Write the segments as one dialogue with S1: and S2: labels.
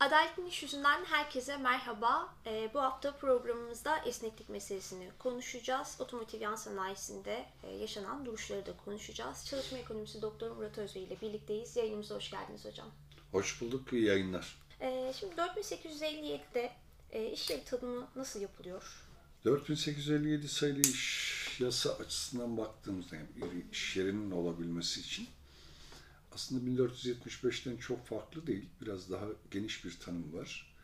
S1: Adaletin İş Yüzünden herkese merhaba. Ee, bu hafta programımızda esneklik meselesini konuşacağız. Otomotiv yan sanayisinde e, yaşanan duruşları da konuşacağız. Çalışma ekonomisi Doktor Murat Özbey ile birlikteyiz. Yayınımıza hoş geldiniz hocam.
S2: Hoş bulduk, iyi yayınlar.
S1: Ee, şimdi 4857'de e, iş yeri tanımı nasıl yapılıyor?
S2: 4857 sayılı iş yasa açısından baktığımızda yani iş yerinin olabilmesi için aslında 1475'ten çok farklı değil. Biraz daha geniş bir tanım var.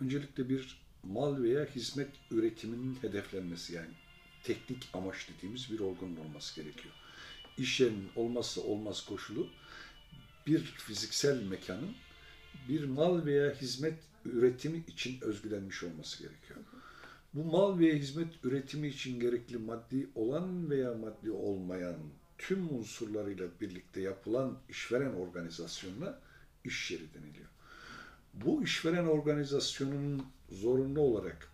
S2: Öncelikle bir mal veya hizmet üretiminin hedeflenmesi yani teknik amaç dediğimiz bir organın olması gerekiyor. İş yerinin olmazsa olmaz koşulu bir fiziksel mekanın bir mal veya hizmet üretimi için özgülenmiş olması gerekiyor. Bu mal veya hizmet üretimi için gerekli maddi olan veya maddi olmayan tüm unsurlarıyla birlikte yapılan işveren organizasyonuna iş yeri deniliyor. Bu işveren organizasyonunun zorunlu olarak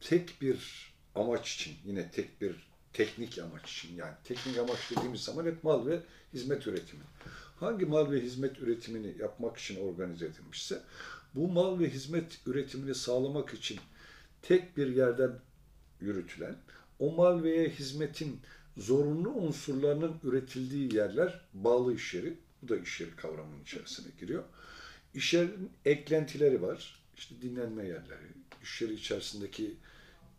S2: tek bir amaç için, yine tek bir teknik amaç için yani teknik amaç dediğimiz zaman hep mal ve hizmet üretimi. Hangi mal ve hizmet üretimini yapmak için organize edilmişse bu mal ve hizmet üretimini sağlamak için tek bir yerden yürütülen o mal veya hizmetin zorunlu unsurlarının üretildiği yerler bağlı iş yeri. Bu da iş yeri kavramının içerisine giriyor. İş yerinin eklentileri var. İşte dinlenme yerleri, iş yeri içerisindeki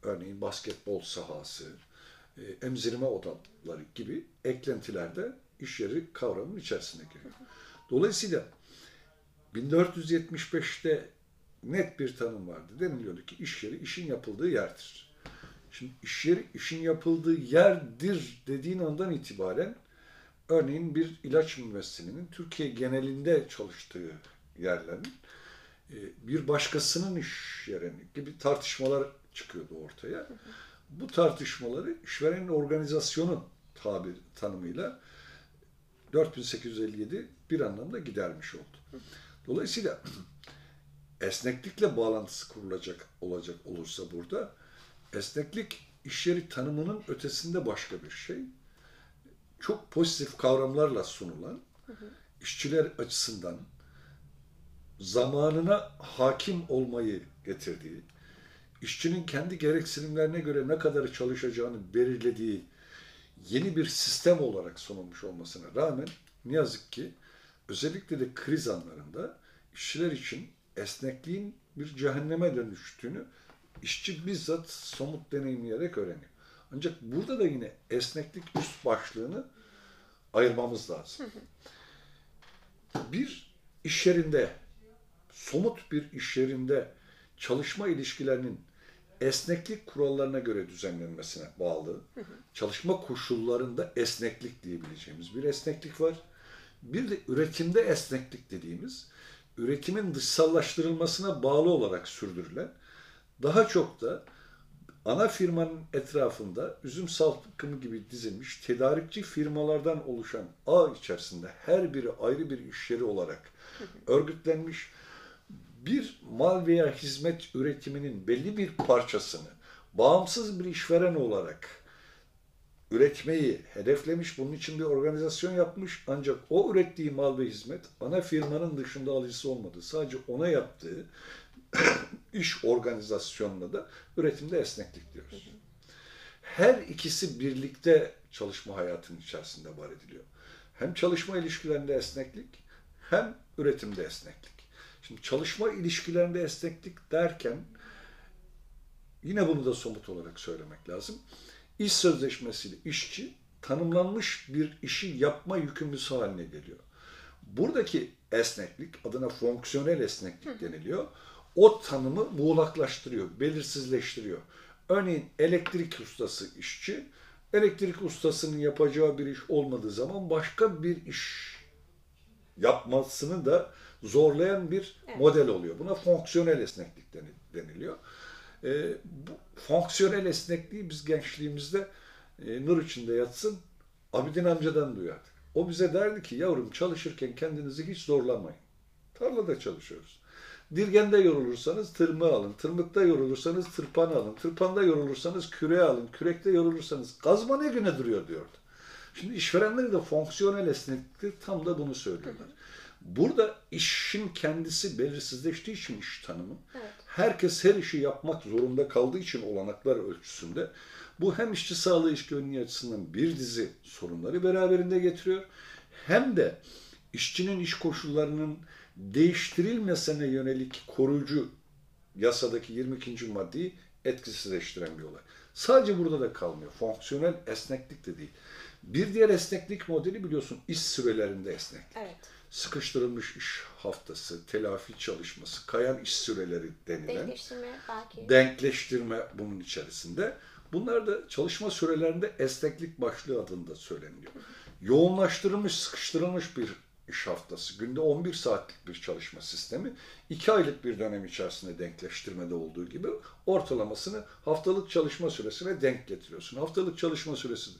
S2: örneğin basketbol sahası, e, emzirme odaları gibi eklentilerde iş yeri kavramının içerisine giriyor. Dolayısıyla 1475'te net bir tanım vardı. Deniliyordu ki iş yeri işin yapıldığı yerdir. Şimdi iş yeri işin yapıldığı yerdir dediğin andan itibaren örneğin bir ilaç müessesenin Türkiye genelinde çalıştığı yerlerin e, bir başkasının iş yerini gibi tartışmalar çıkıyordu ortaya. Bu tartışmaları işverenin organizasyonu tabir tanımıyla 4857 bir anlamda gidermiş oldu. Dolayısıyla esneklikle bağlantısı kurulacak olacak olursa burada esneklik iş yeri tanımının ötesinde başka bir şey. Çok pozitif kavramlarla sunulan, işçiler açısından zamanına hakim olmayı getirdiği, işçinin kendi gereksinimlerine göre ne kadar çalışacağını belirlediği yeni bir sistem olarak sunulmuş olmasına rağmen ne yazık ki özellikle de kriz anlarında işçiler için esnekliğin bir cehenneme dönüştüğünü işçi bizzat somut deneyimleyerek öğreniyor. Ancak burada da yine esneklik üst başlığını ayırmamız lazım. Bir iş yerinde, somut bir iş yerinde çalışma ilişkilerinin esneklik kurallarına göre düzenlenmesine bağlı. Çalışma koşullarında esneklik diyebileceğimiz bir esneklik var. Bir de üretimde esneklik dediğimiz, üretimin dışsallaştırılmasına bağlı olarak sürdürülen, daha çok da ana firmanın etrafında üzüm salkımı gibi dizilmiş tedarikçi firmalardan oluşan ağ içerisinde her biri ayrı bir iş yeri olarak örgütlenmiş bir mal veya hizmet üretiminin belli bir parçasını bağımsız bir işveren olarak üretmeyi hedeflemiş, bunun için bir organizasyon yapmış ancak o ürettiği mal ve hizmet ana firmanın dışında alıcısı olmadı. Sadece ona yaptığı iş organizasyonuna da üretimde esneklik diyoruz. Her ikisi birlikte çalışma hayatının içerisinde var ediliyor. Hem çalışma ilişkilerinde esneklik hem üretimde esneklik. Şimdi çalışma ilişkilerinde esneklik derken yine bunu da somut olarak söylemek lazım. İş sözleşmesiyle işçi tanımlanmış bir işi yapma yükümlüsü haline geliyor. Buradaki esneklik adına fonksiyonel esneklik deniliyor. O tanımı muğlaklaştırıyor, belirsizleştiriyor. Örneğin elektrik ustası işçi, elektrik ustasının yapacağı bir iş olmadığı zaman başka bir iş yapmasını da zorlayan bir evet. model oluyor. Buna fonksiyonel esneklik deniliyor. E, bu fonksiyonel esnekliği biz gençliğimizde e, nur içinde yatsın Abidin amcadan duyardık. O bize derdi ki yavrum çalışırken kendinizi hiç zorlamayın. Tarlada çalışıyoruz. Dirgende yorulursanız tırmığı alın. Tırmıkta yorulursanız tırpanı alın. Tırpanda yorulursanız küreği alın. Kürekte yorulursanız kazma ne güne duruyor diyordu. Şimdi işverenleri de fonksiyonel esneklikte tam da bunu söylüyorlar. Burada işin kendisi belirsizleştiği için iş tanımı,
S1: Evet.
S2: herkes her işi yapmak zorunda kaldığı için olanaklar ölçüsünde bu hem işçi sağlığı iş güvenliği açısından bir dizi sorunları beraberinde getiriyor. Hem de işçinin iş koşullarının değiştirilmesine yönelik koruyucu yasadaki 22. maddeyi etkisizleştiren bir olay. Sadece burada da kalmıyor. Fonksiyonel esneklik de değil. Bir diğer esneklik modeli biliyorsun iş sürelerinde esneklik.
S1: Evet.
S2: Sıkıştırılmış iş haftası, telafi çalışması, kayan iş süreleri denilen
S1: Denkleştirme belki.
S2: denkleştirme bunun içerisinde. Bunlar da çalışma sürelerinde esneklik başlığı adında söyleniyor. Yoğunlaştırılmış, sıkıştırılmış bir iş haftası, günde 11 saatlik bir çalışma sistemi, 2 aylık bir dönem içerisinde denkleştirmede olduğu gibi ortalamasını haftalık çalışma süresine denk getiriyorsun. Haftalık çalışma süresi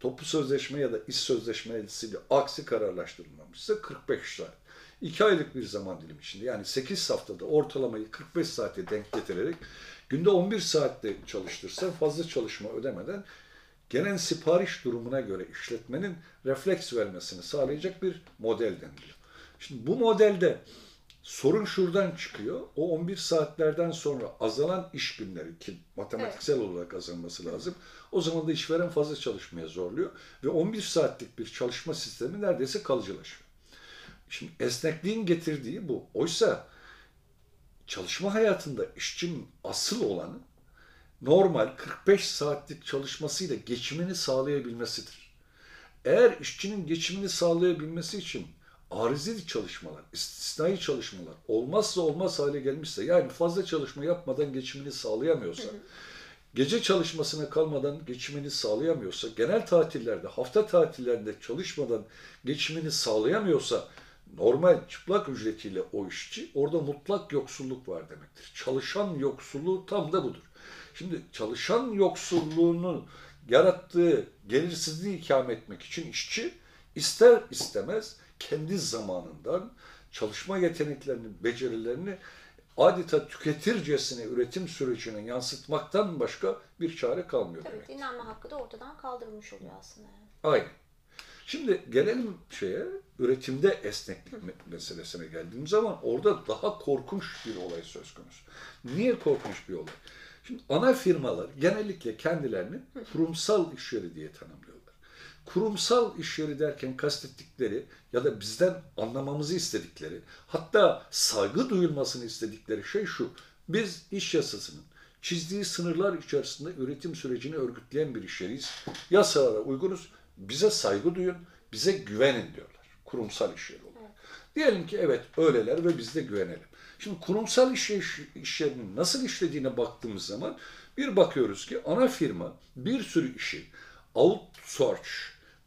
S2: toplu sözleşme ya da iş sözleşmesiyle aksi kararlaştırılmamışsa 45 saat. 2 aylık bir zaman dilimi içinde yani 8 haftada ortalamayı 45 saate denk getirerek günde 11 saatte çalıştırsa fazla çalışma ödemeden gelen sipariş durumuna göre işletmenin refleks vermesini sağlayacak bir model deniliyor. Şimdi bu modelde sorun şuradan çıkıyor. O 11 saatlerden sonra azalan iş günleri ki matematiksel olarak azalması lazım. O zaman da işveren fazla çalışmaya zorluyor ve 11 saatlik bir çalışma sistemi neredeyse kalıcılaşıyor. Şimdi esnekliğin getirdiği bu. Oysa çalışma hayatında işçinin asıl olanı normal 45 saatlik çalışmasıyla geçimini sağlayabilmesidir. Eğer işçinin geçimini sağlayabilmesi için arizi çalışmalar, istisnai çalışmalar olmazsa olmaz hale gelmişse yani fazla çalışma yapmadan geçimini sağlayamıyorsa, gece çalışmasına kalmadan geçimini sağlayamıyorsa, genel tatillerde, hafta tatillerinde çalışmadan geçimini sağlayamıyorsa normal çıplak ücretiyle o işçi orada mutlak yoksulluk var demektir. Çalışan yoksulluğu tam da budur. Şimdi çalışan yoksulluğunu yarattığı gelirsizliği ikame etmek için işçi ister istemez kendi zamanından çalışma yeteneklerini, becerilerini adeta tüketircesine üretim sürecine yansıtmaktan başka bir çare kalmıyor
S1: Tabii
S2: demek.
S1: dinlenme hakkı da ortadan kaldırılmış oluyor aslında.
S2: Aynen. Şimdi gelelim şeye, üretimde esneklik me- meselesine geldiğim zaman orada daha korkunç bir olay söz konusu. Niye korkunç bir olay? Şimdi ana firmalar genellikle kendilerini kurumsal iş yeri diye tanımlıyorlar. Kurumsal iş yeri derken kastettikleri ya da bizden anlamamızı istedikleri, hatta saygı duyulmasını istedikleri şey şu. Biz iş yasasının çizdiği sınırlar içerisinde üretim sürecini örgütleyen bir iş yeriyiz. Yasalara uygunuz, bize saygı duyun, bize güvenin diyorlar. Kurumsal iş yeri olarak. Diyelim ki evet öyleler ve biz de güvenelim. Şimdi kurumsal iş, iş, iş yerinin nasıl işlediğine baktığımız zaman bir bakıyoruz ki ana firma bir sürü işi outsource,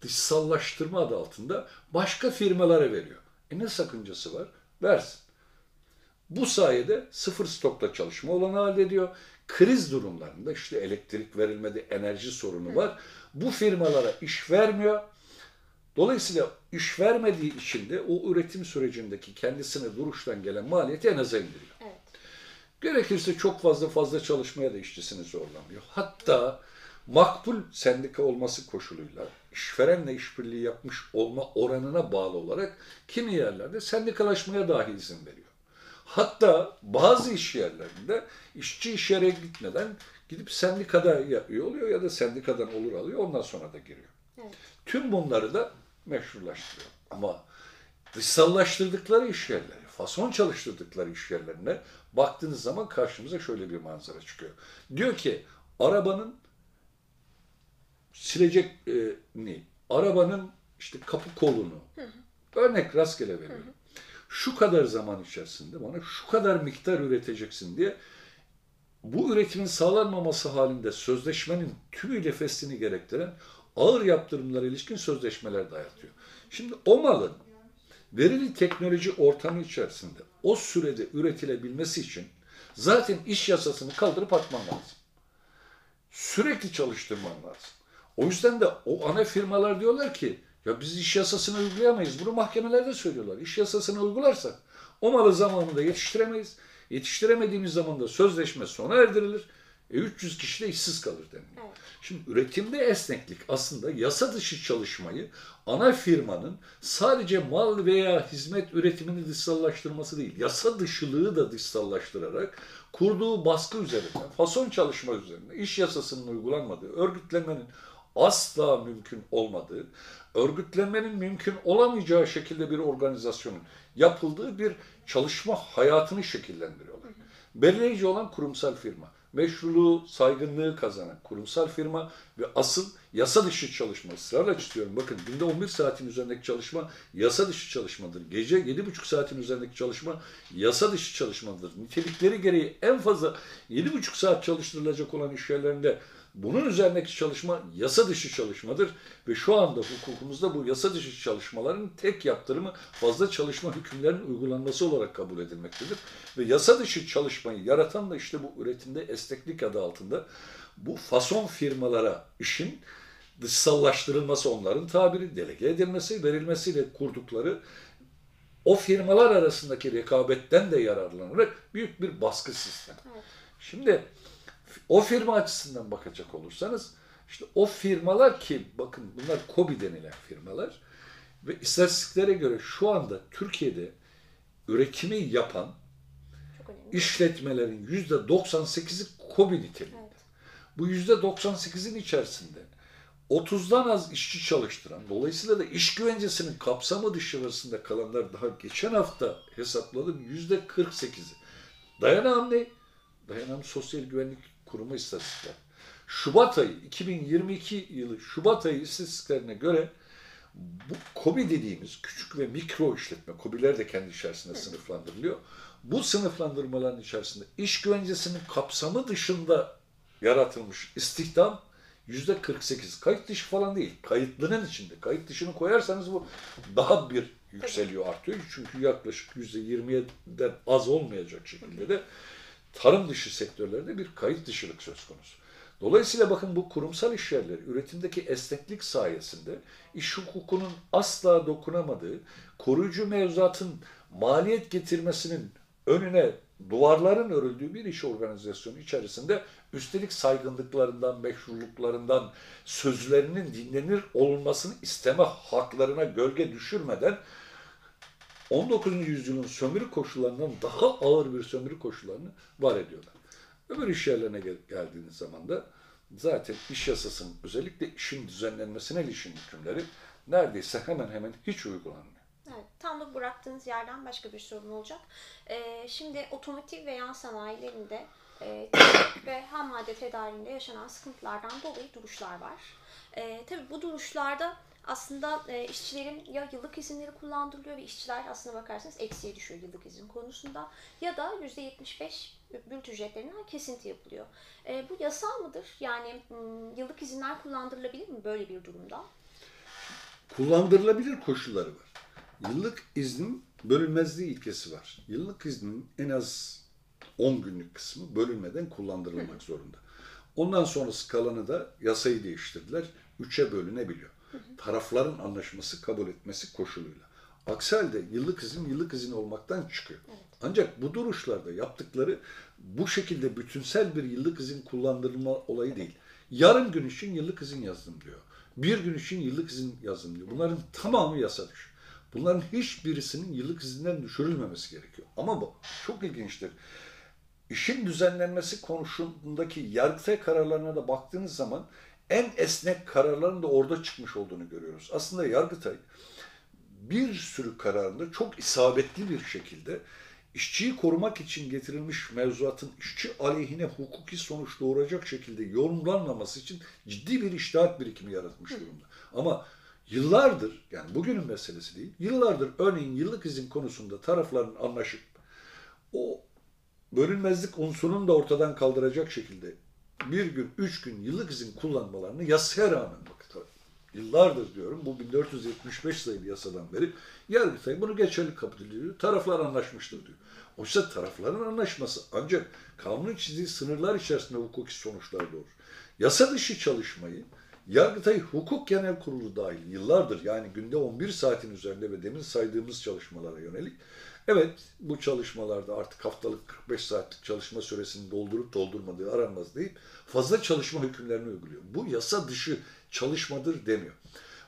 S2: dışsallaştırma adı altında başka firmalara veriyor. E ne sakıncası var? Versin. Bu sayede sıfır stokla çalışma olanı elde ediyor. Kriz durumlarında işte elektrik verilmedi, enerji sorunu var. Bu firmalara iş vermiyor. Dolayısıyla iş vermediği için de o üretim sürecindeki kendisine duruştan gelen maliyeti en aza indiriyor.
S1: Evet.
S2: Gerekirse çok fazla fazla çalışmaya da işçisini zorlamıyor. Hatta makbul sendika olması koşuluyla işverenle işbirliği yapmış olma oranına bağlı olarak kimi yerlerde sendikalaşmaya dahi izin veriyor. Hatta bazı iş yerlerinde işçi iş yere gitmeden gidip sendikada üye oluyor ya da sendikadan olur alıyor ondan sonra da giriyor.
S1: Evet.
S2: Tüm bunları da meşrulaştırıyor. Ama dışsallaştırdıkları iş yerleri, fason çalıştırdıkları iş yerlerine baktığınız zaman karşımıza şöyle bir manzara çıkıyor. Diyor ki arabanın silecek e, ne? Arabanın işte kapı kolunu, örnek rastgele veriyorum. Şu kadar zaman içerisinde bana şu kadar miktar üreteceksin diye bu üretimin sağlanmaması halinde sözleşmenin tümüyle feslini gerektiren ağır yaptırımlara ilişkin sözleşmeler dayatıyor. Şimdi o malın verili teknoloji ortamı içerisinde o sürede üretilebilmesi için zaten iş yasasını kaldırıp atman lazım. Sürekli çalıştırman lazım. O yüzden de o ana firmalar diyorlar ki ya biz iş yasasını uygulayamayız. Bunu mahkemelerde söylüyorlar. İş yasasını uygularsak o malı zamanında yetiştiremeyiz. Yetiştiremediğimiz zaman da sözleşme sona erdirilir. E 300 kişi de işsiz kalır deniliyor.
S1: Evet.
S2: Şimdi üretimde esneklik aslında yasa dışı çalışmayı ana firmanın sadece mal veya hizmet üretimini dışsallaştırması değil, yasa dışılığı da dışsallaştırarak kurduğu baskı üzerine, fason çalışma üzerine, iş yasasının uygulanmadığı, örgütlenmenin asla mümkün olmadığı, örgütlenmenin mümkün olamayacağı şekilde bir organizasyonun yapıldığı bir çalışma hayatını şekillendiriyorlar. Belirleyici olan kurumsal firma meşruluğu, saygınlığı kazanan kurumsal firma ve asıl yasa dışı çalışma. Israrla çiziyorum. Bakın günde 11 saatin üzerindeki çalışma yasa dışı çalışmadır. Gece 7,5 saatin üzerindeki çalışma yasa dışı çalışmadır. Nitelikleri gereği en fazla 7,5 saat çalıştırılacak olan iş yerlerinde bunun üzerindeki çalışma yasa dışı çalışmadır ve şu anda hukukumuzda bu yasa dışı çalışmaların tek yaptırımı fazla çalışma hükümlerinin uygulanması olarak kabul edilmektedir. Ve yasa dışı çalışmayı yaratan da işte bu üretimde esneklik adı altında bu fason firmalara işin dışsallaştırılması onların tabiri, delege edilmesi, verilmesiyle kurdukları o firmalar arasındaki rekabetten de yararlanarak büyük bir baskı sistemi.
S1: Evet.
S2: Şimdi o firma açısından bakacak olursanız işte o firmalar ki bakın bunlar KOBİ denilen firmalar ve istatistiklere göre şu anda Türkiye'de üretimi yapan işletmelerin yüzde 98'i KOBİ niteliğinde.
S1: Evet.
S2: Bu yüzde 98'in içerisinde 30'dan az işçi çalıştıran, dolayısıyla da iş güvencesinin kapsamı dışarısında kalanlar daha geçen hafta hesapladım yüzde 48'i. Dayanağım ne? Dayanağım Sosyal Güvenlik Kurumu istatistikler. Şubat ayı, 2022 yılı Şubat ayı istatistiklerine göre bu KOBİ dediğimiz küçük ve mikro işletme, KOBİ'ler de kendi içerisinde sınıflandırılıyor. Bu sınıflandırmaların içerisinde iş güvencesinin kapsamı dışında yaratılmış istihdam yüzde 48. Kayıt dışı falan değil. Kayıtlının içinde. Kayıt dışını koyarsanız bu daha bir yükseliyor, artıyor. Çünkü yaklaşık yüzde 20'den az olmayacak şekilde de tarım dışı sektörlerde bir kayıt dışılık söz konusu. Dolayısıyla bakın bu kurumsal iş yerleri üretimdeki esneklik sayesinde iş hukukunun asla dokunamadığı, koruyucu mevzuatın maliyet getirmesinin önüne duvarların örüldüğü bir iş organizasyonu içerisinde üstelik saygınlıklarından, meşruluklarından, sözlerinin dinlenir olmasını isteme haklarına gölge düşürmeden 19. yüzyılın sömürü koşullarından daha ağır bir sömürü koşullarını var ediyorlar. Öbür iş yerlerine gel- geldiğiniz zaman da zaten iş yasasının özellikle işin düzenlenmesine ilişkin hükümleri neredeyse hemen hemen hiç uygulanmıyor.
S1: Evet, tam da bıraktığınız yerden başka bir sorun olacak. Ee, şimdi otomotiv ve yan sanayilerinde e, ve ham madde tedariğinde yaşanan sıkıntılardan dolayı duruşlar var. E, tabii bu duruşlarda aslında e, işçilerin ya yıllık izinleri kullandırılıyor ve işçiler aslına bakarsanız eksiye düşüyor yıllık izin konusunda ya da %75 bült ücretlerinden kesinti yapılıyor. E, bu yasal mıdır? Yani yıllık izinler kullandırılabilir mi böyle bir durumda?
S2: Kullandırılabilir koşulları var. Yıllık iznin bölünmezliği ilkesi var. Yıllık iznin en az 10 günlük kısmı bölünmeden kullandırılmak zorunda. Ondan sonrası kalanı da yasayı değiştirdiler. Üçe bölünebiliyor. Tarafların anlaşması kabul etmesi koşuluyla. Aksi halde yıllık izin yıllık izin olmaktan çıkıyor. Ancak bu duruşlarda yaptıkları bu şekilde bütünsel bir yıllık izin kullandırılma olayı değil. Yarım gün için yıllık izin yazdım diyor. Bir gün için yıllık izin yazdım diyor. Bunların tamamı yasa dışı. Bunların hiçbirisinin yıllık izinden düşürülmemesi gerekiyor. Ama bu çok ilginçtir. İşin düzenlenmesi konusundaki yargıtay kararlarına da baktığınız zaman en esnek kararların da orada çıkmış olduğunu görüyoruz. Aslında Yargıtay bir sürü kararında çok isabetli bir şekilde işçiyi korumak için getirilmiş mevzuatın işçi aleyhine hukuki sonuç doğuracak şekilde yorumlanmaması için ciddi bir iştahat birikimi yaratmış durumda. Ama yıllardır, yani bugünün meselesi değil, yıllardır örneğin yıllık izin konusunda tarafların anlaşıp o bölünmezlik unsurunu da ortadan kaldıracak şekilde bir gün, üç gün yıllık izin kullanmalarını yasaya rağmen bakın yıllardır diyorum bu 1475 sayılı yasadan beri Yargıtay bunu geçerli kabul ediyor. Taraflar anlaşmıştır diyor. Oysa tarafların anlaşması ancak kanunun çizdiği sınırlar içerisinde hukuki sonuçlar doğurur. Yasa dışı çalışmayı Yargıtay Hukuk Genel Kurulu dahil yıllardır yani günde 11 saatin üzerinde ve demin saydığımız çalışmalara yönelik Evet bu çalışmalarda artık haftalık 45 saatlik çalışma süresini doldurup doldurmadığı aranmaz deyip fazla çalışma hükümlerini uyguluyor. Bu yasa dışı çalışmadır demiyor.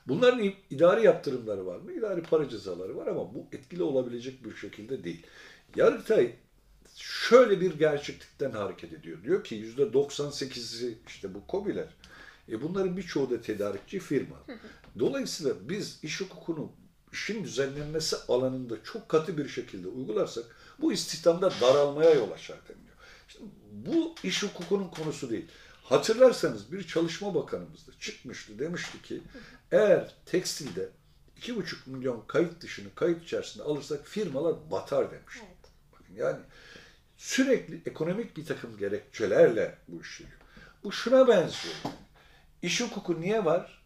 S2: Bunların idari yaptırımları var mı? İdari para cezaları var ama bu etkili olabilecek bir şekilde değil. Yargıtay şöyle bir gerçeklikten hareket ediyor. Diyor ki yüzde 98'i işte bu kobiler. E bunların birçoğu da tedarikçi firma. Dolayısıyla biz iş hukukunu işin düzenlenmesi alanında çok katı bir şekilde uygularsak bu istihdamda daralmaya yol açar deniliyor. Şimdi bu iş hukukunun konusu değil. Hatırlarsanız bir çalışma bakanımız da çıkmıştı demişti ki eğer tekstilde 2,5 milyon kayıt dışını kayıt içerisinde alırsak firmalar batar demişti. Evet. Bakın yani sürekli ekonomik bir takım gerekçelerle bu işliyor. Bu şuna benziyor. İş hukuku niye var?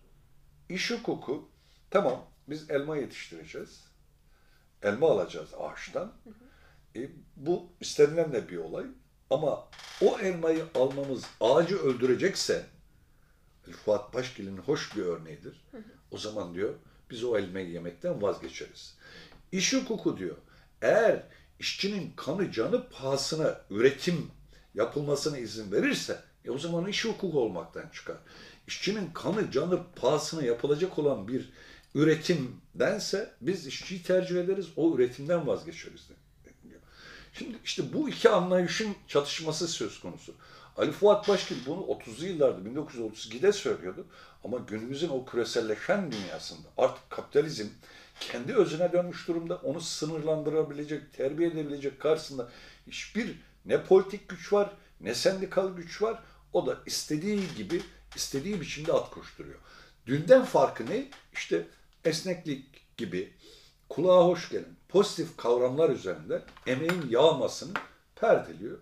S2: İş hukuku tamam biz elma yetiştireceğiz. Elma alacağız ağaçtan. E, bu istenilen de bir olay. Ama o elmayı almamız ağacı öldürecekse Fuat Başgil'in hoş bir örneğidir. O zaman diyor biz o elmayı yemekten vazgeçeriz. İş hukuku diyor. Eğer işçinin kanı canı pahasına üretim yapılmasına izin verirse e o zaman iş hukuku olmaktan çıkar. İşçinin kanı canı pahasına yapılacak olan bir üretimdense biz işçiyi tercih ederiz, o üretimden vazgeçeriz deniliyor. Şimdi işte bu iki anlayışın çatışması söz konusu. Ali Fuat Başkil bunu 30'lu yıllarda 1932'de söylüyordu. Ama günümüzün o küreselleşen dünyasında artık kapitalizm kendi özüne dönmüş durumda. Onu sınırlandırabilecek, terbiye edebilecek karşısında hiçbir ne politik güç var, ne sendikal güç var. O da istediği gibi, istediği biçimde at koşturuyor. Dünden farkı ne? İşte esneklik gibi kulağa hoş gelen pozitif kavramlar üzerinde emeğin yağmasını perdeliyor.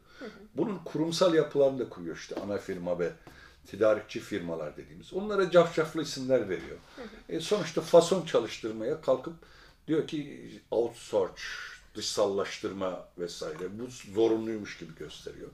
S2: Bunun kurumsal yapılarını da kuruyor işte ana firma ve tedarikçi firmalar dediğimiz. Onlara cafcaflı isimler veriyor. E sonuçta fason çalıştırmaya kalkıp diyor ki outsource, dışsallaştırma vesaire bu zorunluymuş gibi gösteriyor.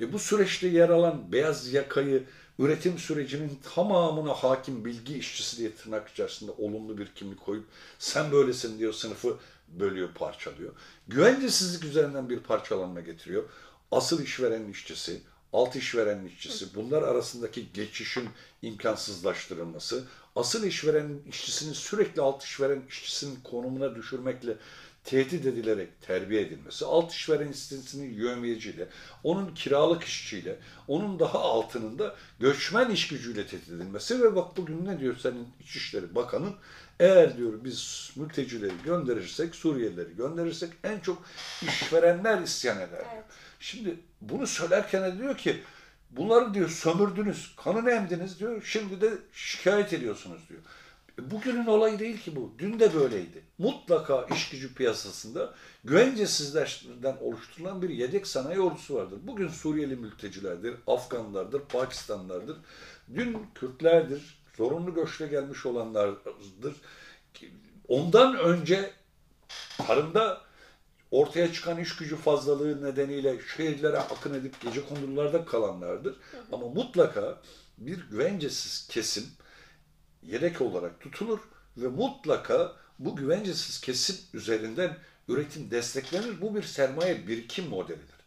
S2: E bu süreçte yer alan beyaz yakayı üretim sürecinin tamamına hakim bilgi işçisi diye tırnak içerisinde olumlu bir kimlik koyup sen böylesin diyor sınıfı bölüyor, parçalıyor. Güvencesizlik üzerinden bir parçalanma getiriyor. Asıl işveren işçisi, alt işveren işçisi, bunlar arasındaki geçişin imkansızlaştırılması, asıl işveren işçisinin sürekli alt işveren işçisinin konumuna düşürmekle tehdit edilerek terbiye edilmesi, alt işveren işçisinin yövmiyeciyle, onun kiralık işçiyle, onun daha altının da göçmen iş gücüyle tehdit edilmesi ve bak bugün ne diyor senin İçişleri Bakanın eğer diyor biz mültecileri gönderirsek, Suriyelileri gönderirsek en çok işverenler isyan eder. Evet. Şimdi bunu söylerken de diyor ki bunları diyor sömürdünüz, kanını emdiniz diyor. Şimdi de şikayet ediyorsunuz diyor. Bugünün olayı değil ki bu. Dün de böyleydi. Mutlaka iş gücü piyasasında güvencesizlerden oluşturulan bir yedek sanayi ordusu vardır. Bugün Suriyeli mültecilerdir, Afganlardır, Pakistanlardır. Dün Kürtlerdir, zorunlu göçle gelmiş olanlardır. Ondan önce tarımda ortaya çıkan iş gücü fazlalığı nedeniyle şehirlere akın edip gece kondularda kalanlardır. Ama mutlaka bir güvencesiz kesim yedek olarak tutulur ve mutlaka bu güvencesiz kesim üzerinden üretim desteklenir. Bu bir sermaye birikim modelidir.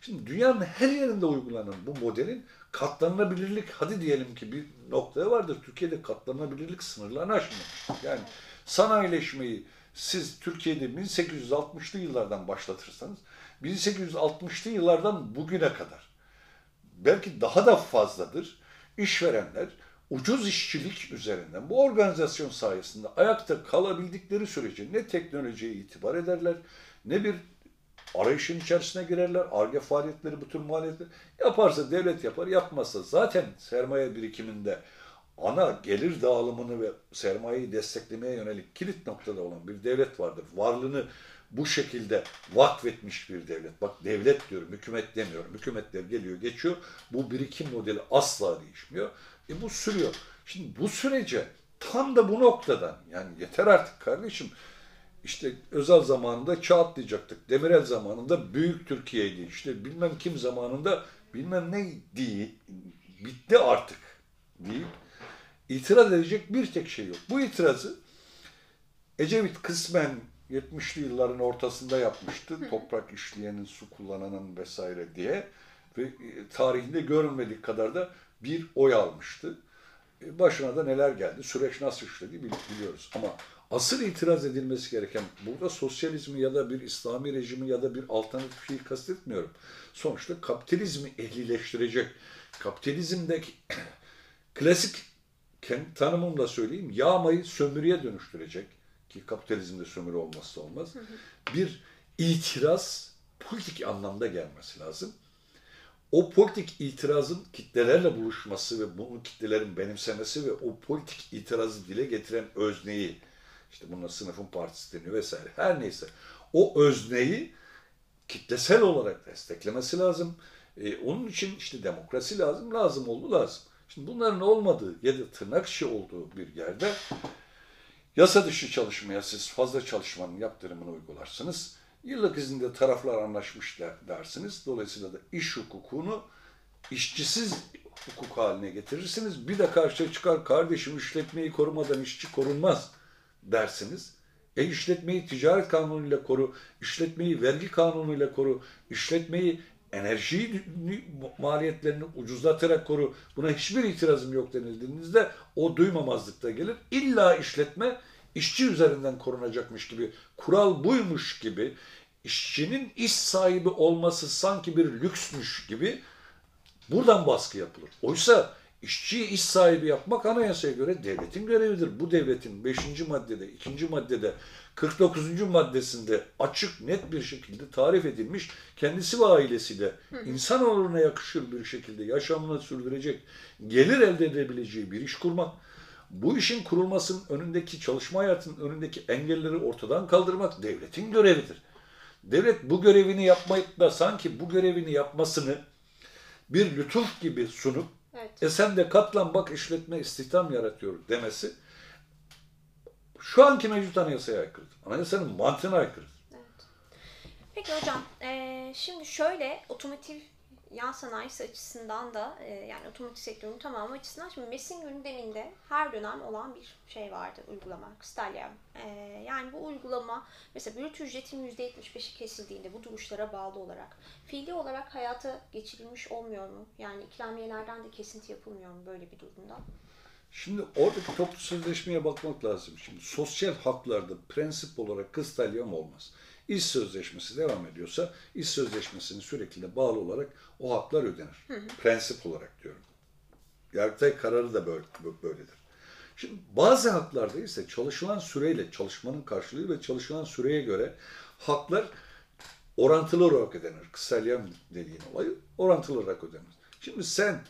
S2: Şimdi dünyanın her yerinde uygulanan bu modelin katlanabilirlik hadi diyelim ki bir noktaya vardır. Türkiye'de katlanabilirlik sınırlarını aşmıyor. Yani sanayileşmeyi siz Türkiye'de 1860'lı yıllardan başlatırsanız 1860'lı yıllardan bugüne kadar belki daha da fazladır işverenler ucuz işçilik üzerinden bu organizasyon sayesinde ayakta kalabildikleri sürece ne teknolojiye itibar ederler ne bir arayışın içerisine girerler. Arge faaliyetleri, bu tür maliyetler yaparsa devlet yapar, yapmazsa zaten sermaye birikiminde ana gelir dağılımını ve sermayeyi desteklemeye yönelik kilit noktada olan bir devlet vardır. Varlığını bu şekilde vakfetmiş bir devlet. Bak devlet diyorum, hükümet demiyorum. Hükümetler geliyor, geçiyor. Bu birikim modeli asla değişmiyor. E bu sürüyor. Şimdi bu sürece tam da bu noktadan yani yeter artık kardeşim. İşte özel zamanında Çağatlayacaktık. Demirel zamanında Büyük Türkiye'ydi. İşte bilmem kim zamanında bilmem ne değil. Bitti artık deyip itiraz edecek bir tek şey yok. Bu itirazı Ecevit kısmen 70'li yılların ortasında yapmıştı. Toprak işleyenin, su kullananın vesaire diye. Ve e, tarihinde görünmedik kadar da bir oy almıştı. E, Başına da neler geldi, süreç nasıl işledi bil- biliyoruz. Ama asıl itiraz edilmesi gereken, burada sosyalizmi ya da bir İslami rejimi ya da bir alternatifi kastetmiyorum. Sonuçta kapitalizmi ehlileştirecek, kapitalizmdeki klasik kendi tanımımla söyleyeyim, yağmayı sömürüye dönüştürecek ki kapitalizmde sömürü olmazsa olmaz. Bir itiraz politik anlamda gelmesi lazım. O politik itirazın kitlelerle buluşması ve bunu kitlelerin benimsemesi ve o politik itirazı dile getiren özneyi, işte buna sınıfın partisi deniyor vesaire, her neyse. O özneyi kitlesel olarak desteklemesi lazım. Ee, onun için işte demokrasi lazım, lazım oldu lazım. Şimdi bunların olmadığı ya da tırnak içi olduğu bir yerde yasa dışı çalışmaya siz fazla çalışmanın yaptırımını uygularsınız. Yıllık izinde taraflar anlaşmış der- dersiniz. Dolayısıyla da iş hukukunu işçisiz hukuk haline getirirsiniz. Bir de karşıya çıkar kardeşim işletmeyi korumadan işçi korunmaz dersiniz. E işletmeyi ticaret kanunuyla koru, işletmeyi vergi kanunuyla koru, işletmeyi enerji maliyetlerini ucuzlatarak koru. Buna hiçbir itirazım yok denildiğinizde o duymamazlıkta gelir. İlla işletme işçi üzerinden korunacakmış gibi, kural buymuş gibi, işçinin iş sahibi olması sanki bir lüksmüş gibi Buradan baskı yapılır. Oysa işçiyi iş sahibi yapmak anayasaya göre devletin görevidir. Bu devletin 5. maddede, 2. maddede, 49. maddesinde açık net bir şekilde tarif edilmiş kendisi ve ailesiyle insanoğluna yakışır bir şekilde yaşamını sürdürecek, gelir elde edebileceği bir iş kurmak. Bu işin kurulmasının önündeki çalışma hayatının önündeki engelleri ortadan kaldırmak devletin görevidir. Devlet bu görevini yapmayıp da sanki bu görevini yapmasını bir lütuf gibi sunup
S1: Evet.
S2: e sen de katlan bak işletme istihdam yaratıyor demesi şu anki mevcut anayasaya aykırıdır. Anayasanın mantığına aykırıdır.
S1: Peki hocam, eee, şimdi şöyle otomotiv yan sanayisi açısından da eee, yani otomotiv sektörünün tamamı açısından şimdi MES'in gündeminde her dönem olan bir şey vardı uygulama, Kstalya. Eee, yani bu uygulama mesela brüt ücretin %75'i kesildiğinde bu duruşlara bağlı olarak fiili olarak hayata geçirilmiş olmuyor mu? Yani ikramiyelerden de kesinti yapılmıyor mu böyle bir durumda?
S2: Şimdi oradaki toplu sözleşmeye bakmak lazım. Şimdi sosyal haklarda prensip olarak kıstalyam olmaz. İş sözleşmesi devam ediyorsa iş sözleşmesinin sürekli de bağlı olarak o haklar ödenir. Prensip olarak diyorum. Yargıtay kararı da böyle, böyledir. Şimdi bazı haklarda ise çalışılan süreyle çalışmanın karşılığı ve çalışılan süreye göre haklar orantılı olarak ödenir. Kısalyam dediğin olay orantılı olarak ödenir. Şimdi sen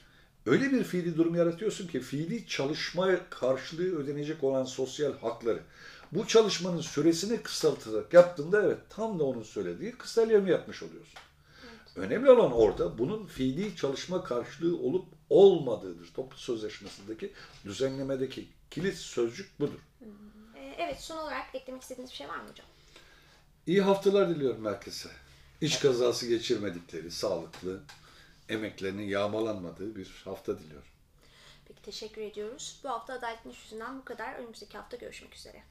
S2: öyle bir fiili durum yaratıyorsun ki fiili çalışma karşılığı ödenecek olan sosyal hakları bu çalışmanın süresini kısaltarak yaptığında evet tam da onun söylediği kısalyamı yapmış oluyorsun. Önemli olan orada bunun fiili çalışma karşılığı olup olmadığıdır. Toplu sözleşmesindeki düzenlemedeki kilit sözcük budur.
S1: Eee, evet son olarak eklemek istediğiniz bir şey var mı hocam?
S2: İyi haftalar diliyorum herkese. İç kazası geçirmedikleri, sağlıklı, emeklerinin yağmalanmadığı bir hafta diliyorum.
S1: Peki teşekkür ediyoruz. Bu hafta Adaletin İş Yüzünden bu kadar. Önümüzdeki hafta görüşmek üzere.